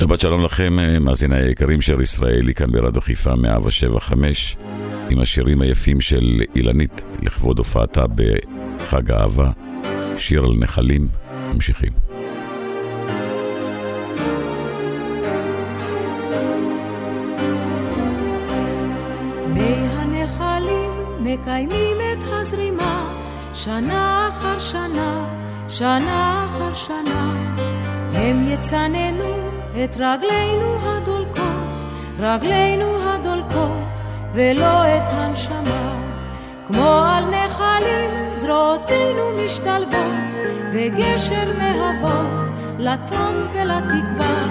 שבת שלום לכם, אה, מאזיני היקרים של ישראלי כאן ברדיו חיפה 175 עם השירים היפים של אילנית לכבוד הופעתה בחג האהבה, שיר על נחלים, ממשיכים. מקיימים את הזרימה שנה אחר שנה, שנה אחר שנה, הם יצננו את רגלינו הדולקות רגלינו הדולקות ולא את הנשמה. כמו על נחלים זרועותינו משתלבות וגשר מהוות לתום ולתקווה.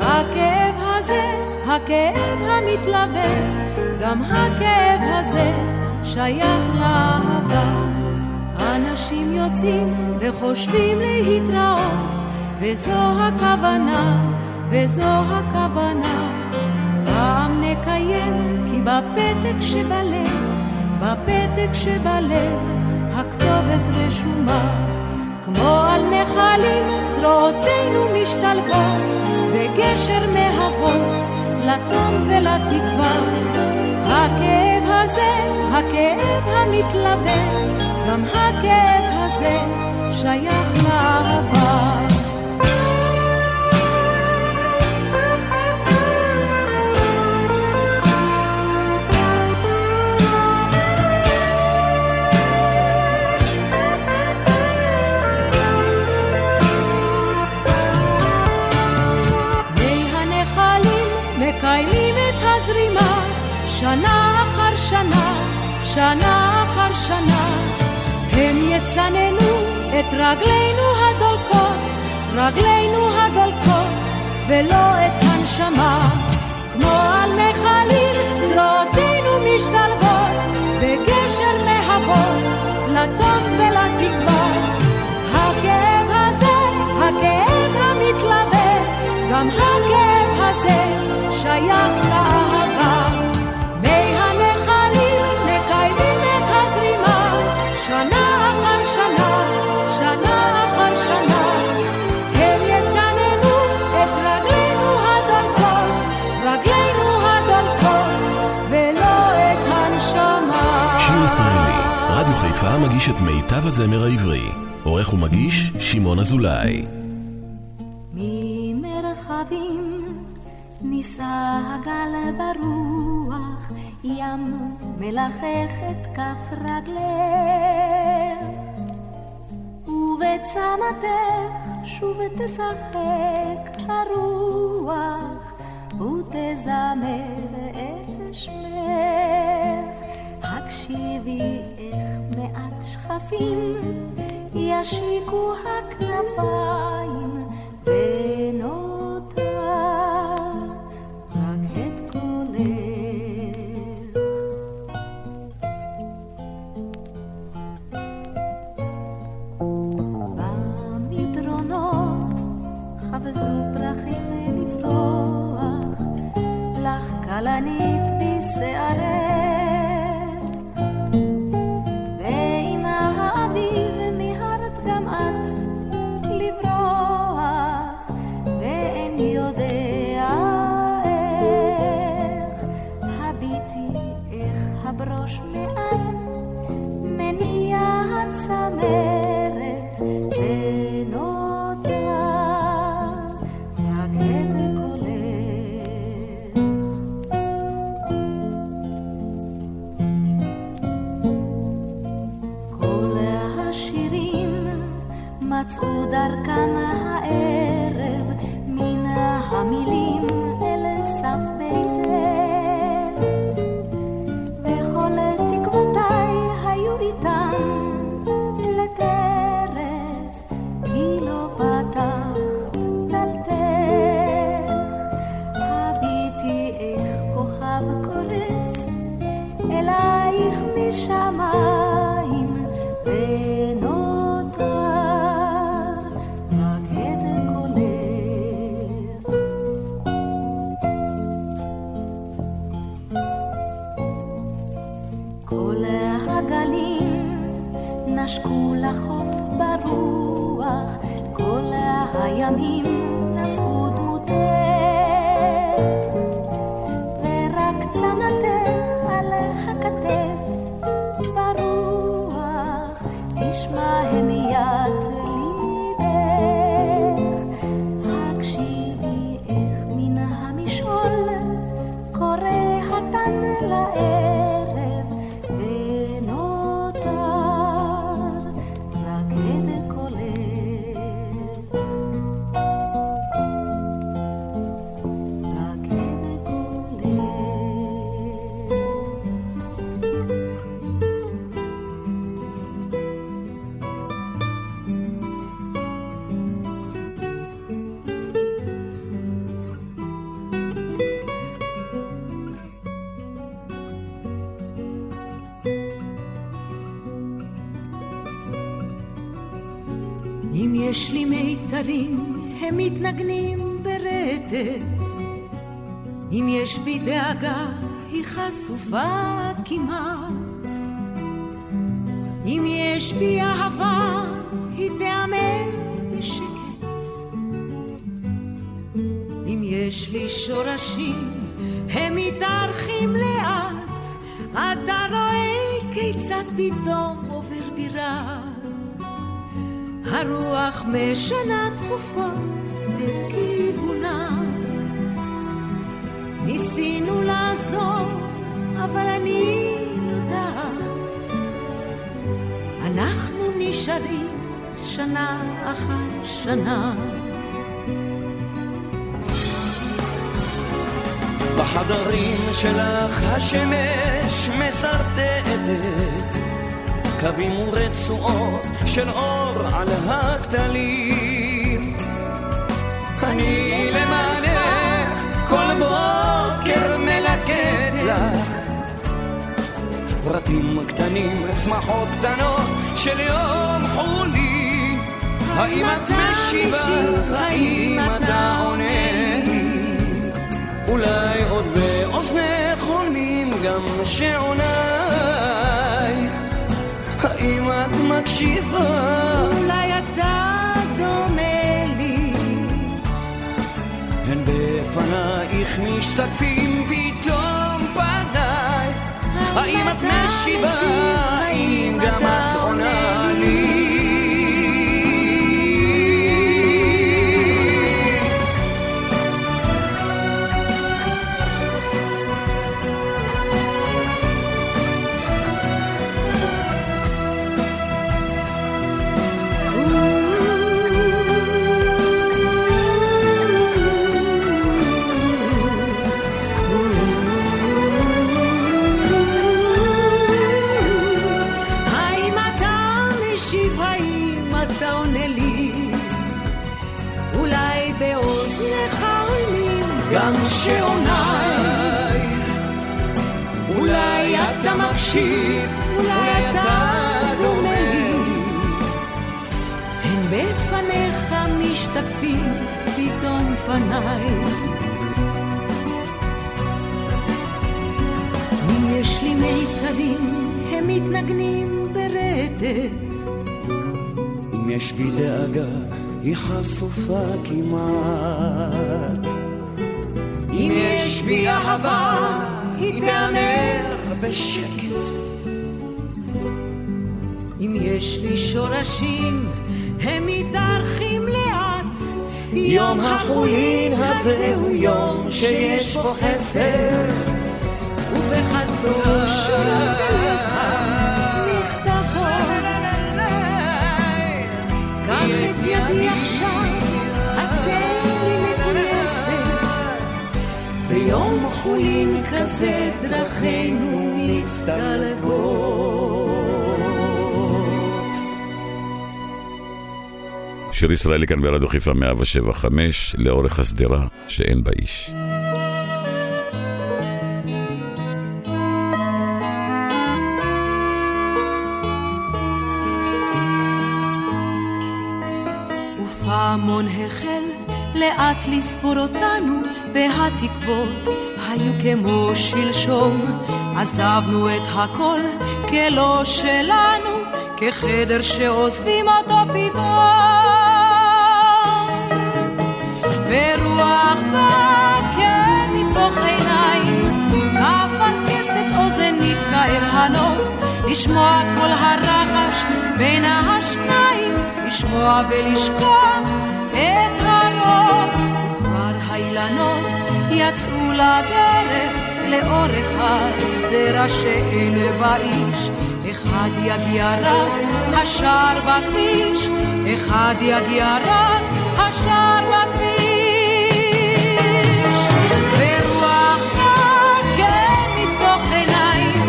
הכאב הזה, הכאב המתלווה, גם הכאב הזה שייך לאהבה. אנשים יוצאים וחושבים להתראות, וזו הכוונה, וזו הכוונה. פעם נקיים, כי בפתק שבלב, בפתק שבלב, הכתובת רשומה. כמו על נחלים זרועותינו משתלבות, וגשר מהוות לתום ולתקווה. הכאב הזה, הכאב המתלווה, גם הכאב הזה שייך לאהבה. שנה אחר שנה, שנה אחר שנה, הם יצננו את רגלינו הדולקות, רגלינו הדולקות, ולא את הנשמה. כמו על נחלים זרועותינו משתלבות, בגשר מהוות, לטוב ולתקווה. מגיש את מיטב הזמר העברי. עורך ומגיש, שמעון אזולאי. ממרחבים נישא הגל ברוח, ים מלחך את כף רגלך. ובצמתך שוב תשחק הרוח, ותזמר את שמך. הקשיבי מעט שכפים ישיקו הכנפיים מתארחים לאט. אתה רואה כיצד פתאום עובר בירה. הרוח משנה תכופות את כיוונה. ניסינו לעזור, אבל אני יודעת, אנחנו נשארים שנה אחר שנה. בחדרים שלך השמש מסרטטת קווים ורצועות של אור על הכתלים. אני למענך כל בוקר מלקט לך פרטים קטנים, שמחות קטנות של יום חולי. האם את משיבה? האם אתה עונה? אולי עוד באוזנך חולמים גם שעוניי האם את מקשיבה? אולי אתה דומה לי. הן בפנייך משתקפים פתאום פניי. האם את משיבה? האם גם את גם שעוניי. אולי אתה מקשיב, אולי אתה דומה לי. הן בפניך משתקפים פתאום פניי. אם יש לי מיתרים, הם מתנגנים ברטט. אם יש בי דאגה, היא חשופה כמעט. אם יש בי אהבה, היא תיאמר בשקט. אם יש לי שורשים, הם מתארחים לאט. יום החולין הזה הוא יום שיש בו חסר. ובחסדו שורות חולין כזה דרכינו מצטלבות. שיר ישראלי כאן ברדיו חיפה 175, לאורך השדרה שאין בה איש. ופעמון החל לאט לספור אותנו, והתקוות היו כמו שלשום. עזבנו את הכל כלא שלנו, כחדר שעוזבים אותו פתאום. ורוח באה כן מתוך עיניים, אפרכסת אוזן נתקער הנוף, לשמוע כל הרחש בין השניים, לשמוע ולשכוח את הרוב. כבר האילנות לדרך לאורך השדרה שאין בה איש. אחד יגיע רק השער בכביש, אחד יגיע רק השער בכביש. ורוח כן מתוך עיניים,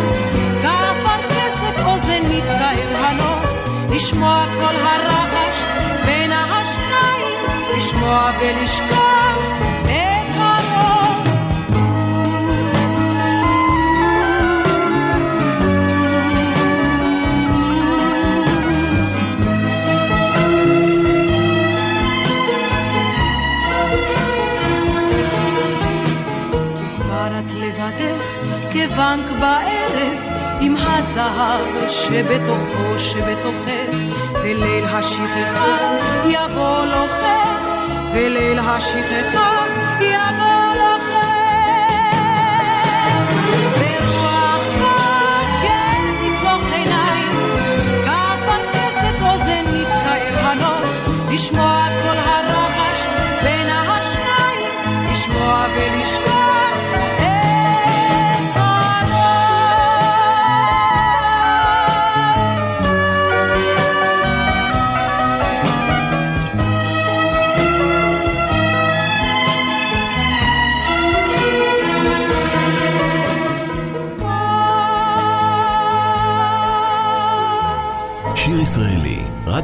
כאפרכסת אוזן מתקער הנוף, לשמוע כל הרחש בין השניים, לשמוע ולשכוח הזהב שבתוכו שבתוכך וליל השכחה יבוא לוחך וליל השכחה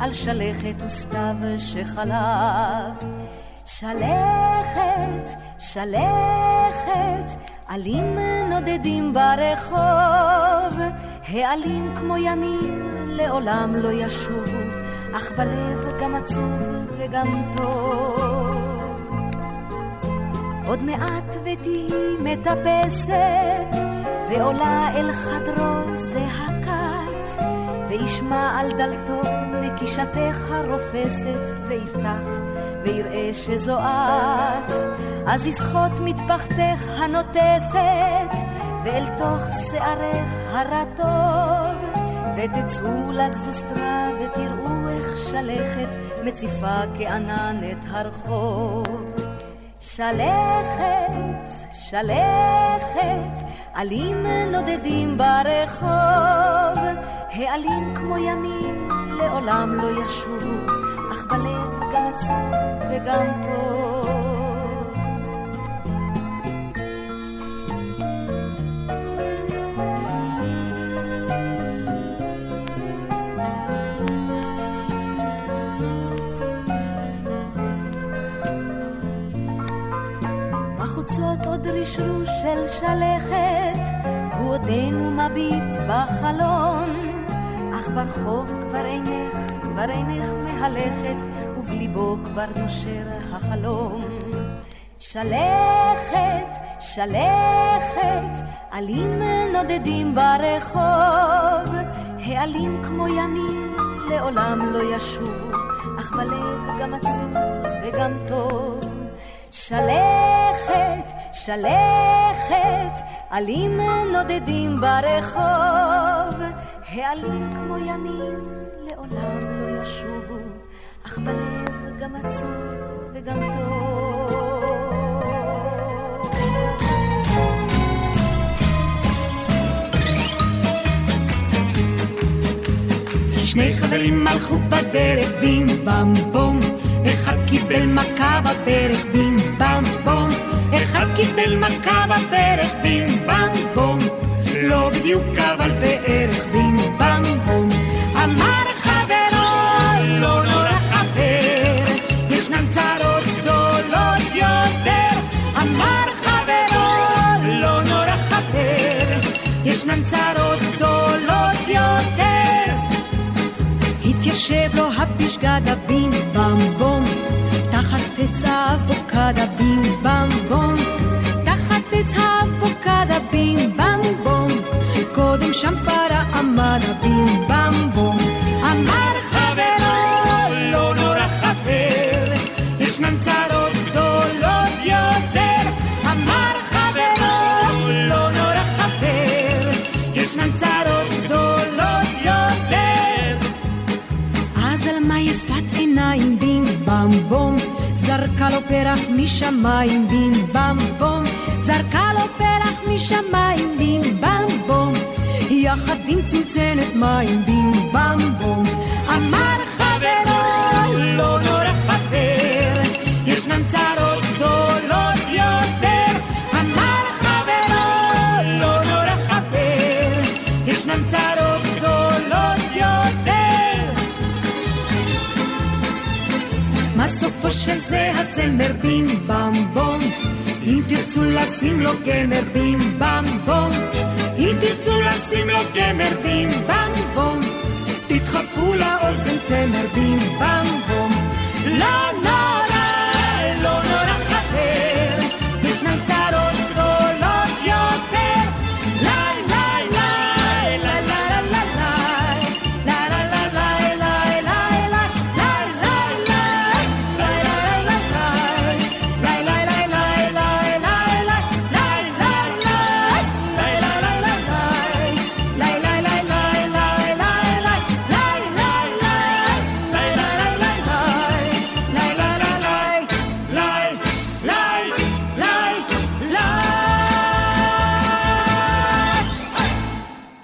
על שלכת וסתיו שחלב. שלכת, שלכת, עלים נודדים ברחוב, העלים כמו ימים לעולם לא ישובו, אך בלב גם עצוב וגם טוב. עוד מעט ותהי מטפסת, ועולה אל חדרו זה הכת, וישמע על דלתו נקישתך הרופסת, ויפתח ויראה שזו את. אז יסחוט מטפחתך הנוטפת, ואל תוך שערך הרטוב, ותצאו לגזוסטרה ותראו איך שלכת מציפה כענן את הרחוב. שלכת, שלכת, עלים נודדים ברחוב, העלים כמו ימים לעולם לא ישובו, אך בלב גם עצוב וגם טוב. בחוצות עוד רשרוש של שלכת, הוא עודנו מביט בחלון, ברחוב כבר אינך, כבר אינך מהלכת, ובליבו כבר נושר החלום. שלכת, שלכת, עלים נודדים ברחוב, העלים כמו ימים לעולם לא ישובו, אך בלב גם עצוב וגם טוב. שלכת, שלכת, עלים נודדים ברחוב, העלים כמו ימים לעולם לא ישובו, אך בלב גם עצוב וגם טוב. שני חברים הלכו בדרך בים במ בום. אחד קיבל מכה בברך בים במ בום. אחד קיבל מכה בברך בים במ בום לא בדיוק אבל בערך בים במ בום. אמר חברו לא נורא חבר ישנן צרות גדולות יותר. אמר חברו לא נורא חבר ישנן צרות גדולות יותר. התיישב לו הפשגד הבים במ בום תחת עץ האבוקדה בים במ בום שם פרה עמד הבים במ בום אמר חברו לא נורא חבר ישנן צרות גדולות יותר. אמר חברו לא נורא חבר ישנן צרות גדולות יותר. אז על מה יפת עיניים בים במ בום זרקה לו פרח משמיים בים במ בום זרקה לו פרח משמיים ביחד עם צנצנת מים בים במבום. אמר חברו, לא נורא חבר, ישנן צרות גדולות יותר. אמר חברו, לא נורא חבר, ישנן צרות גדולות יותר. מה סופו של זה הזמר בים במבום? אם תרצו לשים לו גמר בים במבום. אם תרצו לשים לו גמר בים במבום. תדחפו לאוזן צמר בים במבום. לא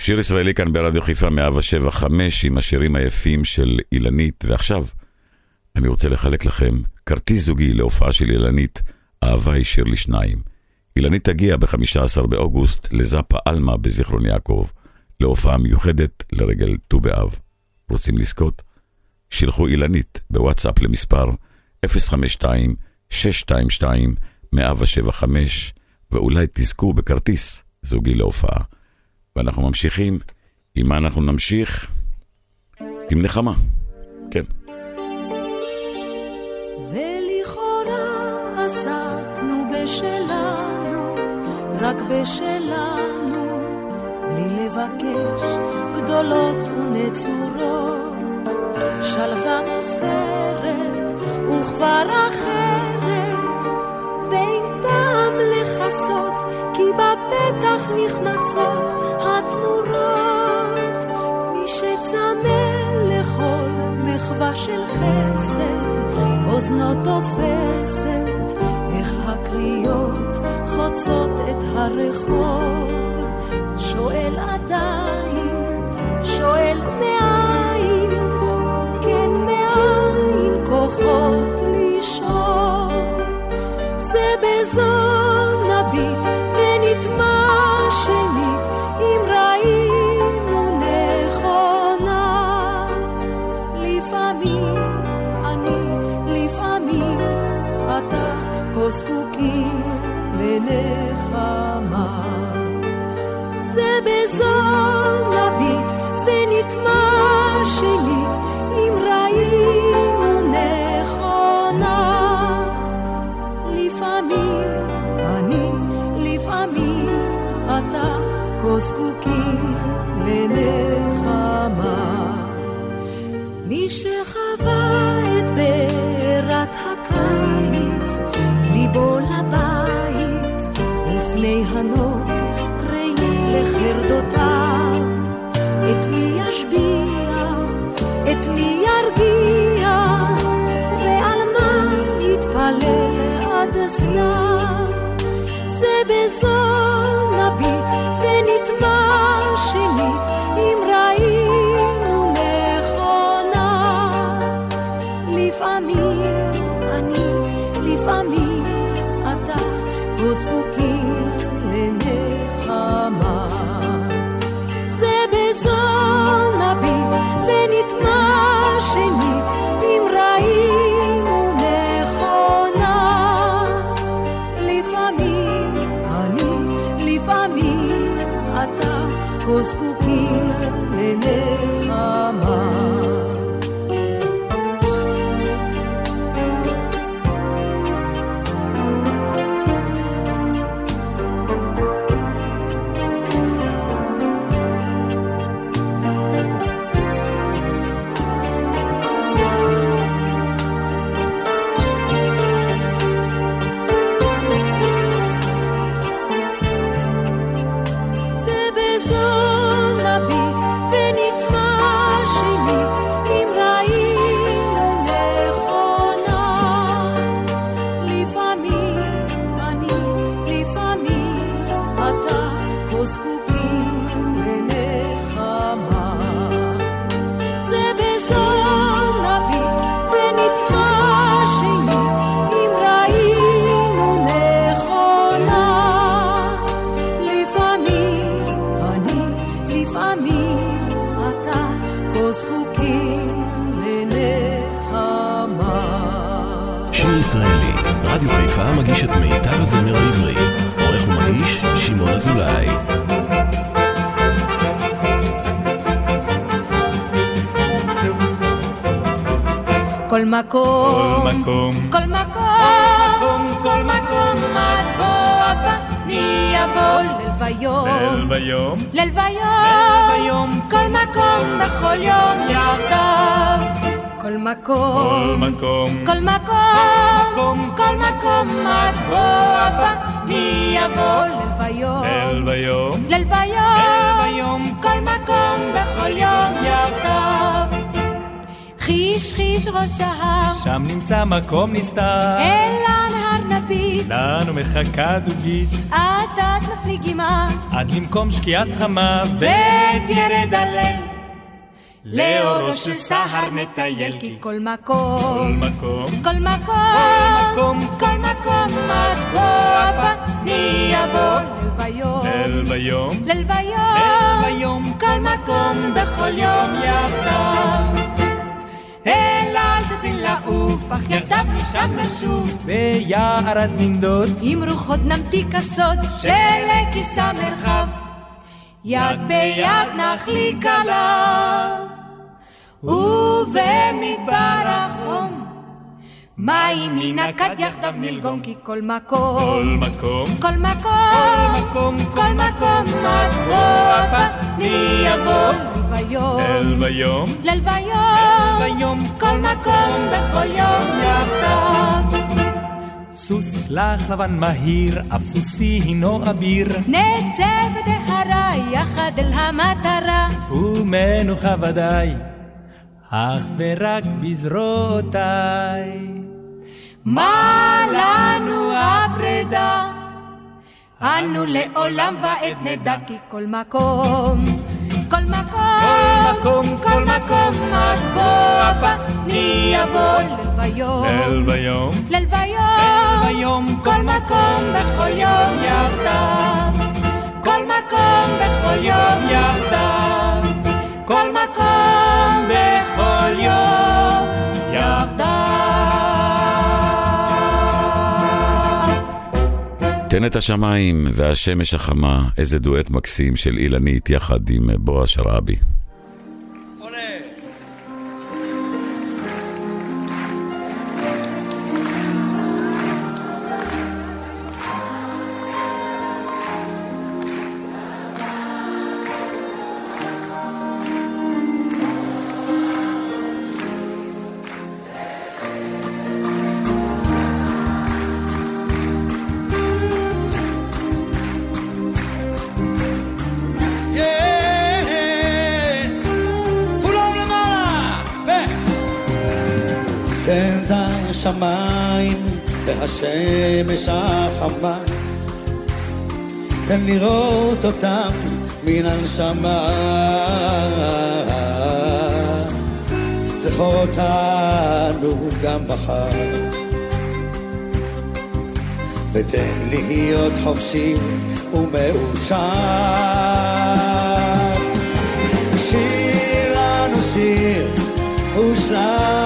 שיר ישראלי כאן ברדיו חיפה 175 עם השירים היפים של אילנית, ועכשיו אני רוצה לחלק לכם כרטיס זוגי להופעה של אילנית, אהבה היא שיר לשניים. אילנית תגיע ב-15 באוגוסט לזאפה עלמה בזיכרון יעקב, להופעה מיוחדת לרגל ט"ו באב. רוצים לזכות? שילחו אילנית בוואטסאפ למספר 052-622-175 ואולי תזכו בכרטיס זוגי להופעה. ואנחנו ממשיכים, עם מה אנחנו נמשיך? עם נחמה, כן. בשלנו, רק בשלנו, בלי לבקש גדולות ונצורות. שלווה מופרת וכבר אחרת, ואין טעם לכסות, כי בפתח נכנסות שצמא לכל מחווה של חסד, אוזנו תופסת, איך הקריאות חוצות את הרחוב. שואל עדיין, שואל מאין, כן מאין כוחות לשאוב. זה בזו אתה, כה זקוקים לנחמה. זה בזו נביט ונטמע שנית, אם ראינו נכונה. לפעמים אני, לפעמים אתה, כה זקוקים לנחמה. מי שחווה הנוף ראי לחרדותיו. את מי ישביע, את מי ירגיע, ועל מה יתפלל עד הסתיו. מקום, כל מקום, כל מקום, כל מקום, את בוא אני אבוא ללוויום, ללוויום, ללוויום, ללוויום, כל מקום, בכל יום יחדיו. חיש חיש ראש ההר, שם נמצא מקום נסתר, אל הנהר נביט, לנו מחכה דוגית, עתת נפלי גמעה, עד למקום שקיעת חמה, ותרד הליל. לאורו של סהר נטייל, כי כל כל מקום, מקום, כל מקום, מקום, כל מקום, את בוא אני אבוא ללוויום, ללוויום, ללוויום, ללוויום, כל מקום, בכל יום יחדיו. אל אל תציל לעוף, אך יחדיו משם נשוב, ביערת ננדוד, עם רוחות נמתיק הסוד המרחב. יד ביד נחליק עליו, ובמדבר החום, מים מן הכד יחדיו נלגום, כי כל כל מקום, מקום, כל מקום, מקום, כל מקום, את בוא אני אבוא ללוויום, ללוויום, ללוויום, ללוויום, כל מקום, בכל יום יחדיו. סוס לך לבן מהיר, אף סוסי הינו אביר, נצא בדהרה יחד אל המטרה, ומנוחה ודאי, אך ורק בזרועותיי. מה לנו הפרידה? אנו לעולם ועד נדע כי כל מקום, כל מקום, מקום, כל מקום, את בוא אני אבוא ללוויום, ללוויום, ללוויום, כל מקום בכל יום יחדיו, כל מקום בכל יום יחדיו, כל מקום בכל יום יחדיו. תן את השמיים והשמש החמה, איזה דואט מקסים של אילנית יחד עם בועז שרעבי. כולם והשמש החמה. תן לראות אותם מן הנשמה. זכור אותנו גם מחר. ותן להיות חופשי ומאושר. שיר לנו שיר ושלח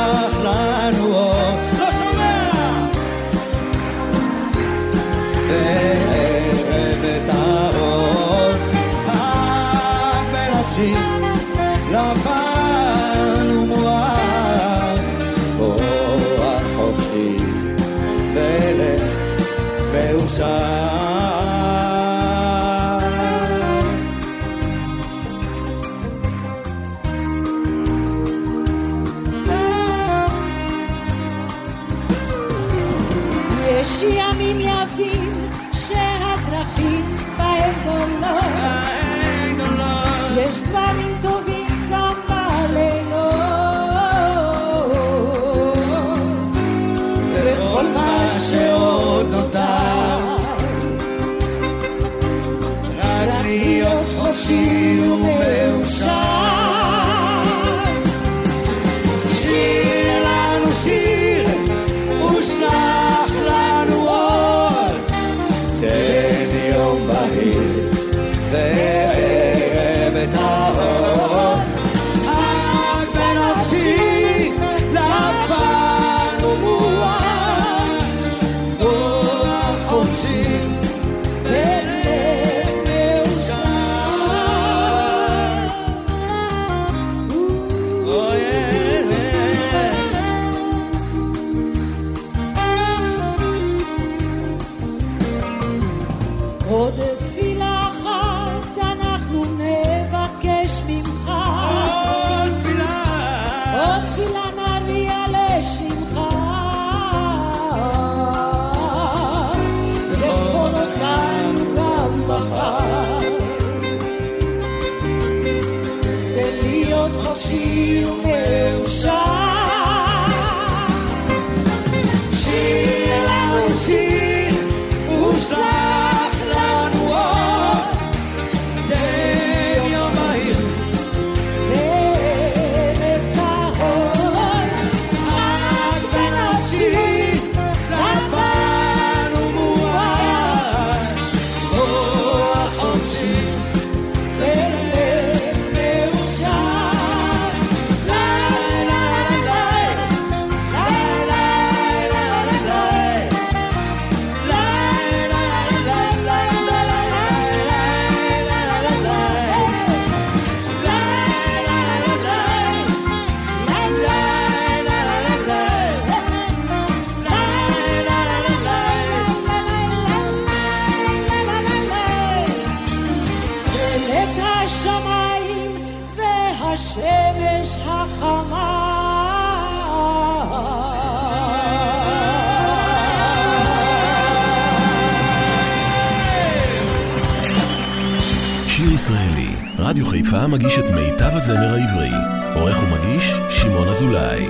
חיפה מגיש את מיטב הזמר העברי. עורך ומגיש, שמעון אזולאי.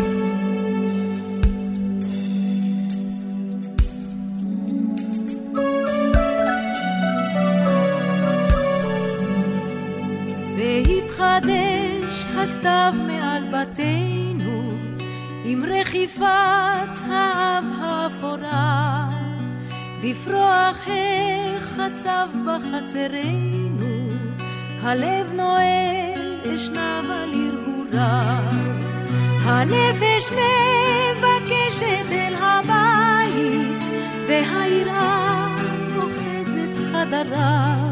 והתחדש הסתיו מעל בתינו עם רכיפת האב האפורה בפרוח החצב בחצרנו הלב נועל אשנב על הרהורה הנפש מבקשת אל הבית והיראה אוחזת חדריו.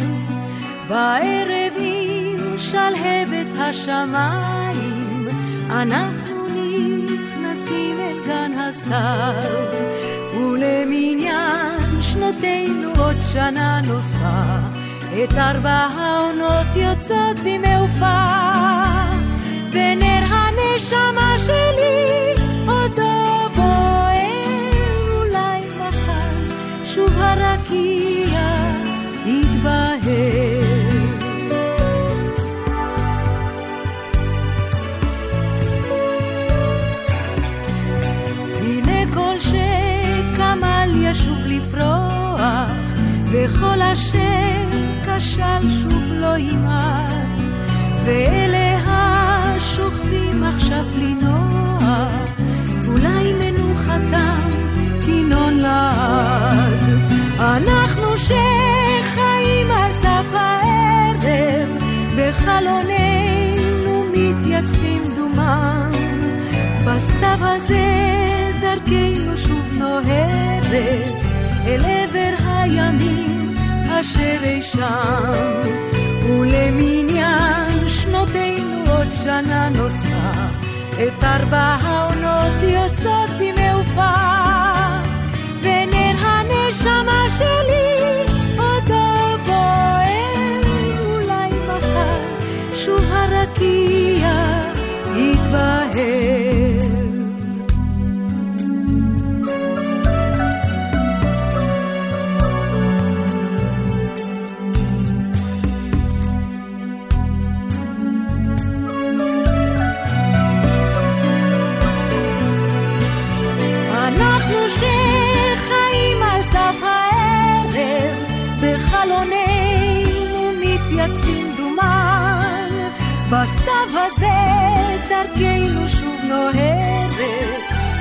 בערב עם שלהבת השמיים אנחנו נכנסים אל גן הסתיו. ולמניין שנותינו עוד שנה נוספה את ארבע העונות יוצאות במעופה ונר הנשמה שלי עודו בוער אולי מחר. שוב הרקיע יתבהר. כל שקמל ישוב לפרוח, וכל אשר כשל שוב לא ימעט, ואלה השוכבים עכשיו בלי נוח, אולי מנוחתם כינון לעד. אנחנו שחיים על סף הערב, בחלוננו מתייצבים דומם. בסתיו הזה דרכנו שוב נוהרת אל עבר הימים אשר אי שם ולמניין שנותינו עוד שנה נוספה את ארבע העונות יוצאות במעופה ונר הנשמה שלי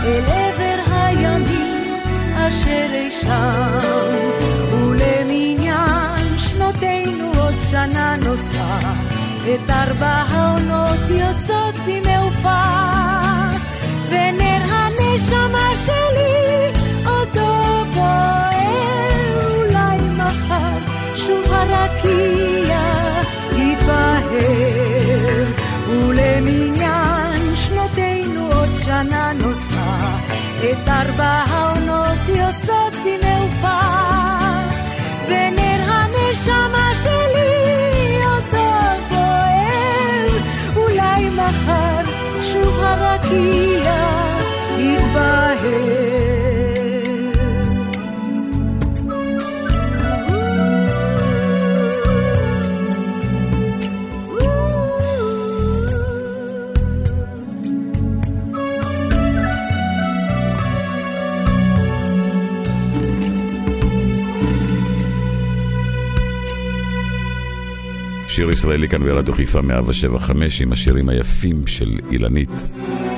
אל עבר הימים אשר אי שם. ולמניין שנותינו עוד שנה נוספה, את ארבע העונות יוצאות במעופה. ונר הנשמה שלי עודו בוער, אולי מחר שוב הרקיע יתבהר, את ארבע העונות יוצאות במעופה, ונר הנשמה שלי עודו בוער, אולי מחר שוב הרקיע יתבהר. שיר ישראלי כאן ברדיו חיפה 175 עם השירים היפים של אילנית,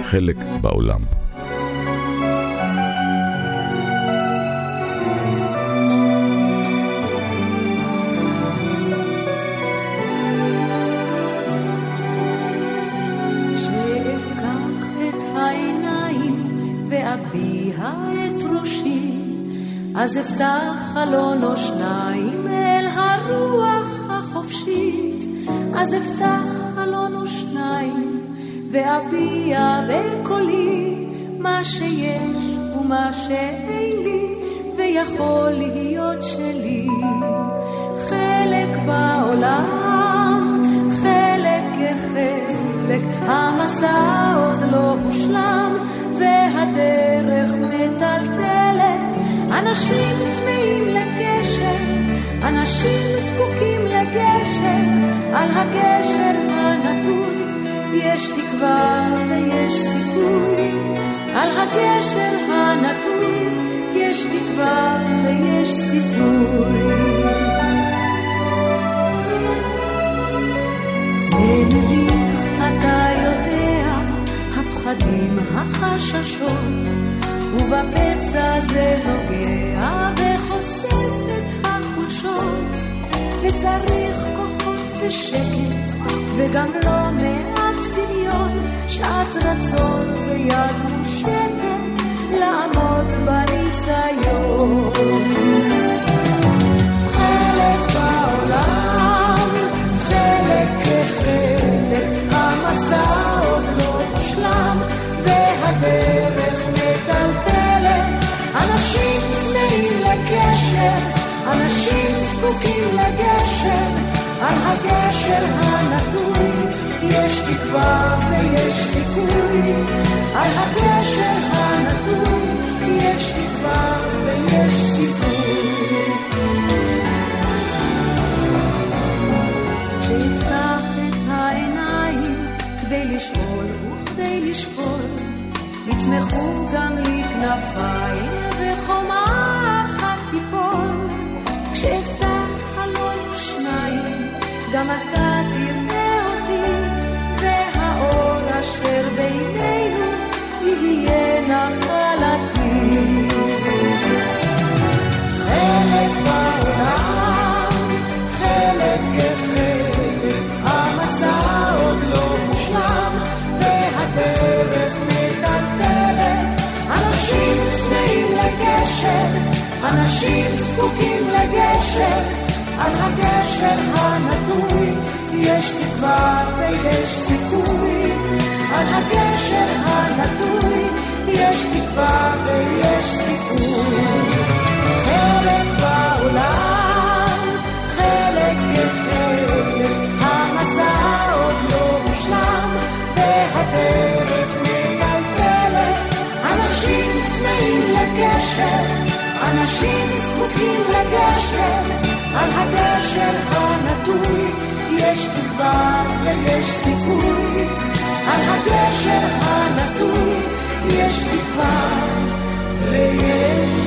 חלק בעולם. אז אפתח חלון או שניים אל הרוח אז אפתח חלון או שניים ואביע בקולי מה שיש ומה שאין לי ויכול להיות שלי. חלק בעולם, חלק כחלק, המסע עוד לא מושלם והדרך מטלטלת אנשים צמאים לקשר, אנשים זקוקים לגשר, על הגשר הנטוי יש תקווה ויש סיכוי, על הגשר הנטוי יש תקווה ויש סיכוי. זה מביך, הפחדים, החששות ובפצע זה נוגע החולשות, וצריך כוחות ושקט, וגם לא מעט דמיון, שעת רצון ויד מושטת, לעמוד בניסיון. חלק בעולם, חלק כחלק, המסע עוד לא מושלם, והדרך מטלטלת, אנשים צמאים לקשר, אנשים זקוקים לגשר, על הגשר הנטוי יש תקווה ויש סיכוי, על הגשר הנטוי יש תקווה ויש סיכוי. שיפתח את העיניים כדי לשאול וכדי לשקול יצמחו גם לי כנפיים וחומה גם אתה תראה אותי והאור אשר בינינו יהיה נחלתי חלק בעולם חלק כחלק המסע עוד לא מושלם והדרך אנשים צמאים לגשר, אנשים זקוקים לגשר, על הגשר הנטוי יש תקווה ויש סיכוי, על הגשר הנטוי יש תקווה ויש סיכוי. חלק בעולם, חלק כחלק, המסע עוד לא מושלם, והדרך אנשים צמאים לגשר, אנשים זקוקים לגשר, על הגשר הנטוי יש תקווה ויש סיכוי, על הגשר הנטוי יש תקווה ויש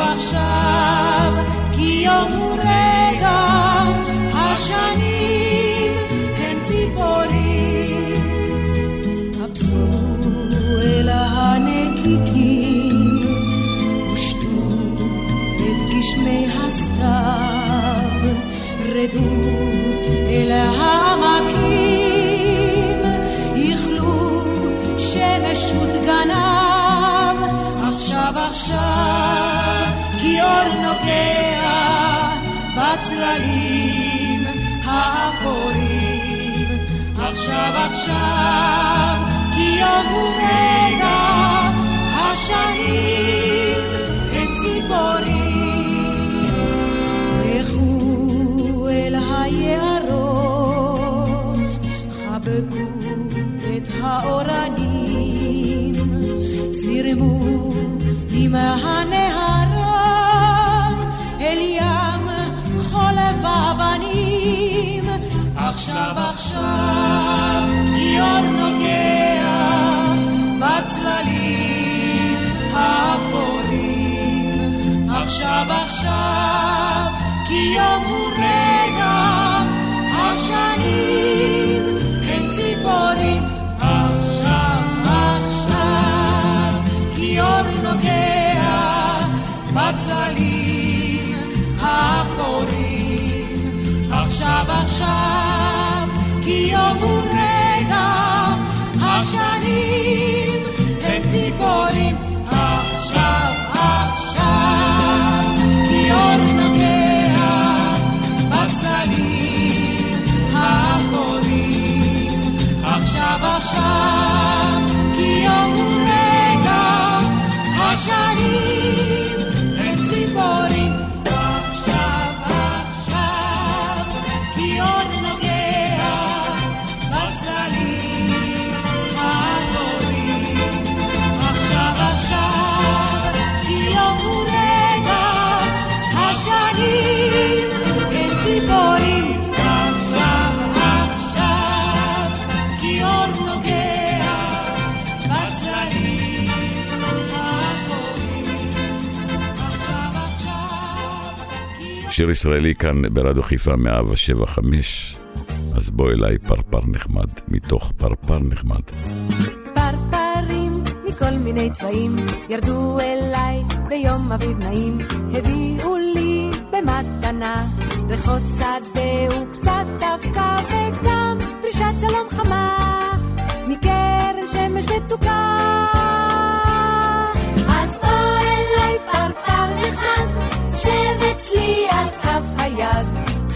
עכשיו עכשיו, כי יום הוא רגע, השנים הן ציפורים. טפסו אל הנקיקים, ושתו את גשמי הסתיו, רדו אל העמקים, נוגע בצללים האפורים. עכשיו עכשיו, כי יום הוא השנים הן ציפורים. לכו אל היערות, חבקו את האורנים, זרמו עם הנהרות עכשיו עכשיו, כי אור נוגע בצללים האפורים. עכשיו עכשיו, כי יום שיר ישראלי כאן ברדיו חיפה 175, אז בוא אליי פרפר נחמד, מתוך פרפר נחמד. פרפרים מכל מיני צבעים ירדו אליי ביום אביב נעים, הביאו לי במתנה ריחות שדה וקצת אבקה וגם דרישת שלום חמה מקרן שמש מתוקה. אז בוא אליי פרפר נחמד, שב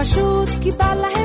פשוט כי בא להם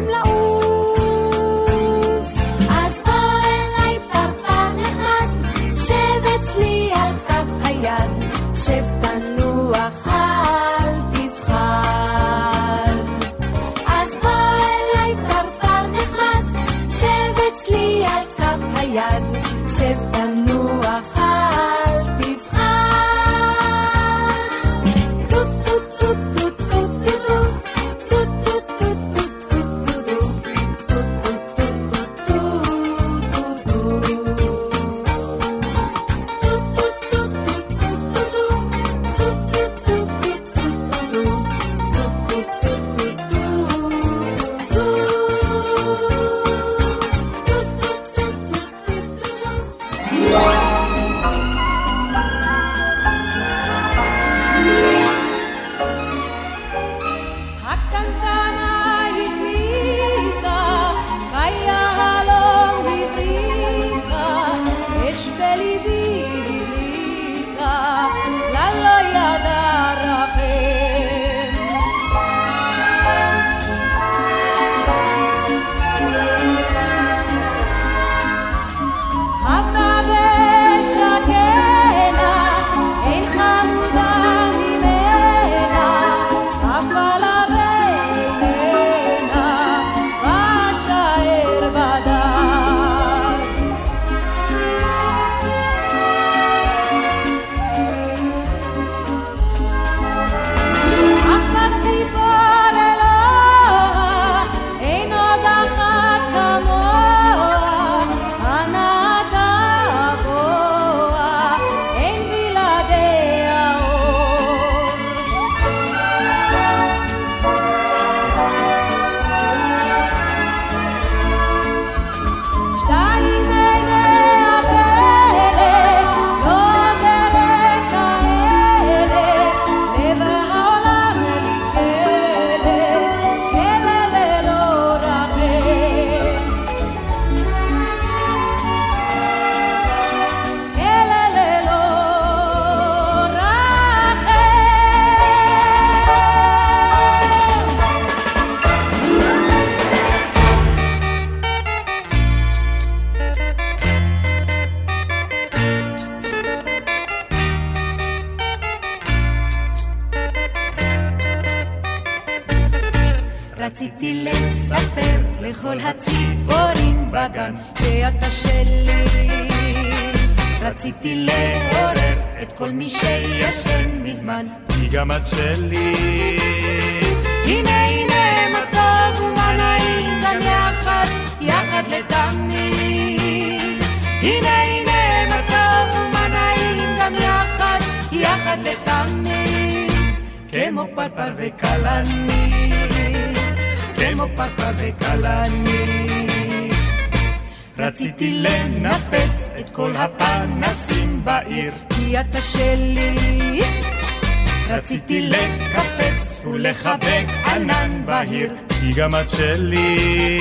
את שלי.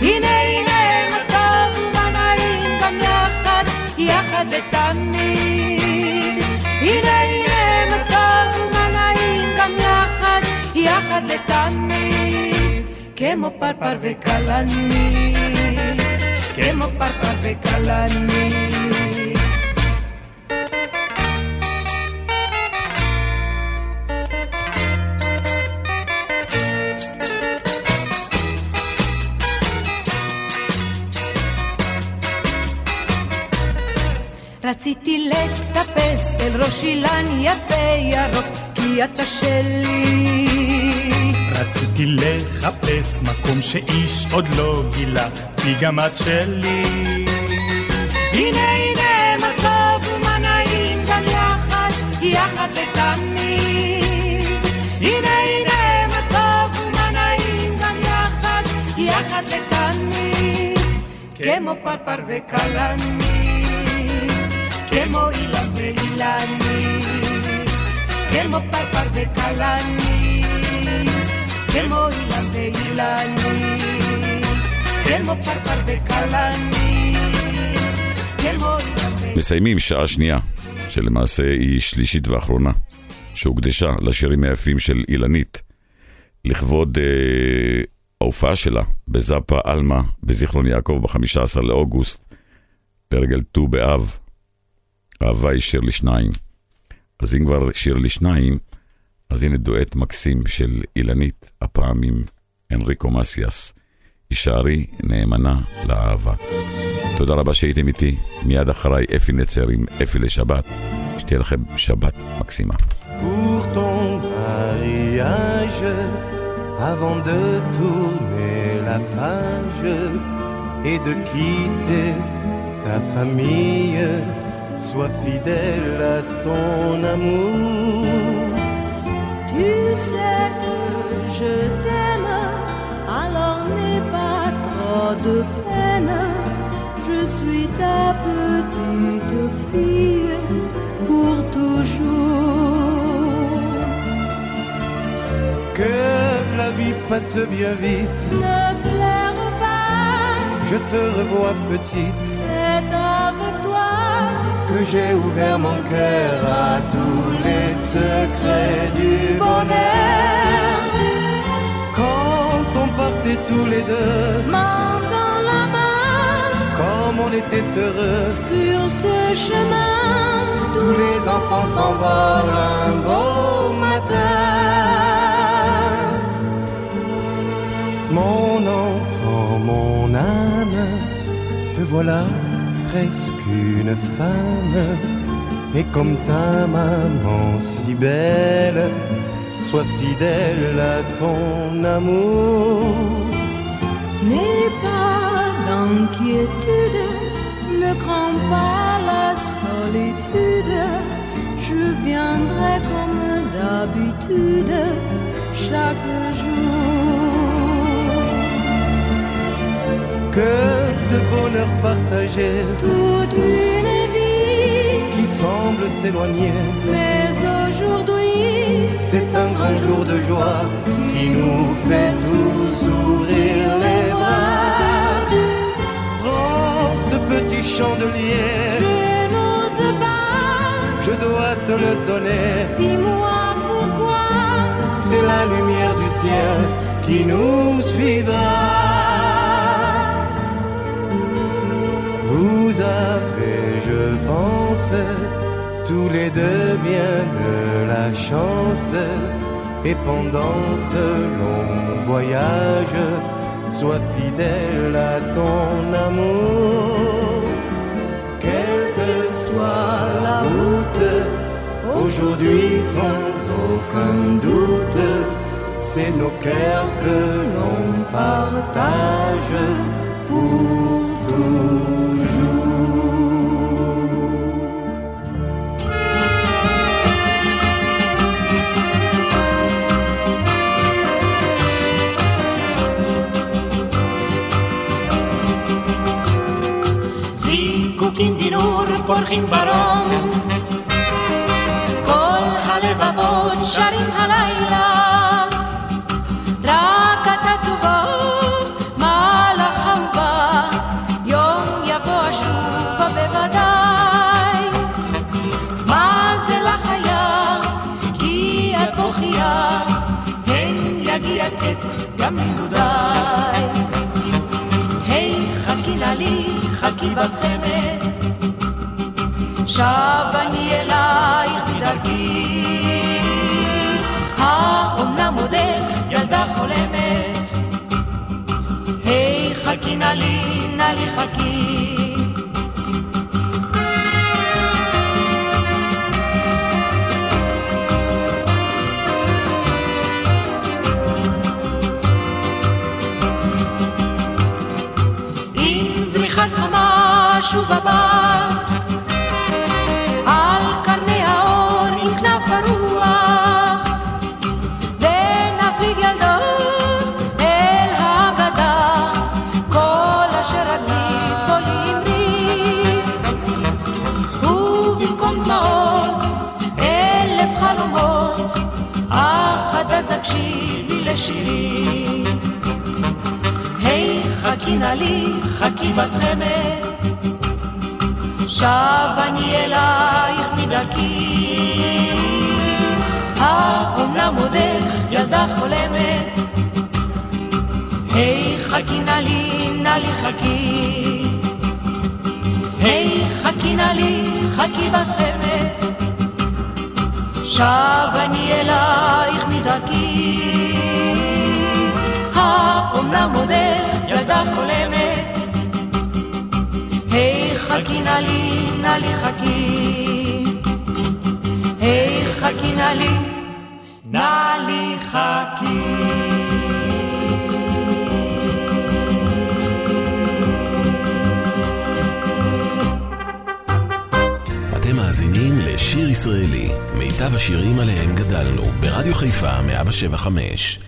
הנה הנה מה טוב ומה נעים גם יחד, יחד לתמיד. הנה הנה מה טוב ומה נעים גם יחד, יחד לתמיד. כמו פרפר וכלנית, כמו פרפר וכלנית. רציתי לטפס אל ראש אילן יפה ירוק, כי אתה שלי. רציתי לחפש מקום שאיש עוד לא גילה, כי גם את שלי. הנה הנה מה טוב ומה נעים גם יחד, יחד לתמיד. הנה הנה מה טוב ומה נעים גם יחד, יחד לתמיד. כמו פרפר וכלנית, Guillermo y los Merilani, Guillermo de Calani, Guillermo y las Merilani, Guillermo Parpar de Calani, Guillermo מסיימים שעה שנייה, שלמעשה היא שלישית ואחרונה, שהוקדשה לשירים היפים של אילנית, לכבוד אה, ההופעה שלה בזאפה עלמה בזיכרון יעקב ב-15 לאוגוסט, לרגל ט"ו באב. אהבה היא שיר לשניים. אז אם כבר שיר לשניים, אז הנה דואט מקסים של אילנית, הפעם עם אנריקו מסיאס. הישארי נאמנה לאהבה. תודה רבה שהייתם איתי. מיד אחריי אפי נצר עם אפי לשבת. שתהיה לכם שבת מקסימה. Et de quitter ta famille, sois fidèle à ton amour. Tu sais que je t'aime, alors n'aie pas trop de peine. Je suis ta petite fille pour toujours. Que la vie passe bien vite, Ne pleure pas, je te revois petite, que j'ai ouvert mon cœur à tous les secrets du bonheur. Quand on partait tous les deux, main dans la main comme on était heureux, sur ce chemin. tous les enfants s'envolent un beau matin. Mon enfant, mon âme, te voilà presque une femme. Et comme ta maman si belle, sois fidèle à ton amour. N'aie pas d'inquiétude, ne crains pas la solitude. Je viendrai comme d'habitude chaque jour. Que de bonheur partagé Toute une vie, qui semble s'éloigner. mais aujourd'hui, C'est un grand jour de joie qui nous fait tous ouvrir les bras. Prends ce petit chandelier, je n'ose pas. je dois te le donner. Dis-moi pourquoi. C'est la lumière du ciel qui nous suivra. Vous avez, je pense, tous les deux bien de la chance. Et pendant ce long voyage, sois fidèle à ton amour. Quelle que soit la route, aujourd'hui sans aucun doute, c'est nos cœurs que l'on partage پرخیم برام. שב אני אלייך בדרכי האומנם עודך ילדה חולמת? היי חכי נא לי נא לי חכי. זריחת חמה שוב הבת לשירי היי חכי נא לי חכי בת חמד שב אני אלייך מדרכי. האומנם עודך ילדה חולמת. היי חכי נא לי נא לי חכי. היי חכי נא לי חכי בת חמד שב אני אלייך מדרכי האומנם עודך ילדה חולמת היי חכי נא לי, נא לי חכי. היי חכי נא לי, נא לי חכי. מאזינים לשיר ישראלי, מיטב השירים עליהם גדלנו, ברדיו חיפה 175.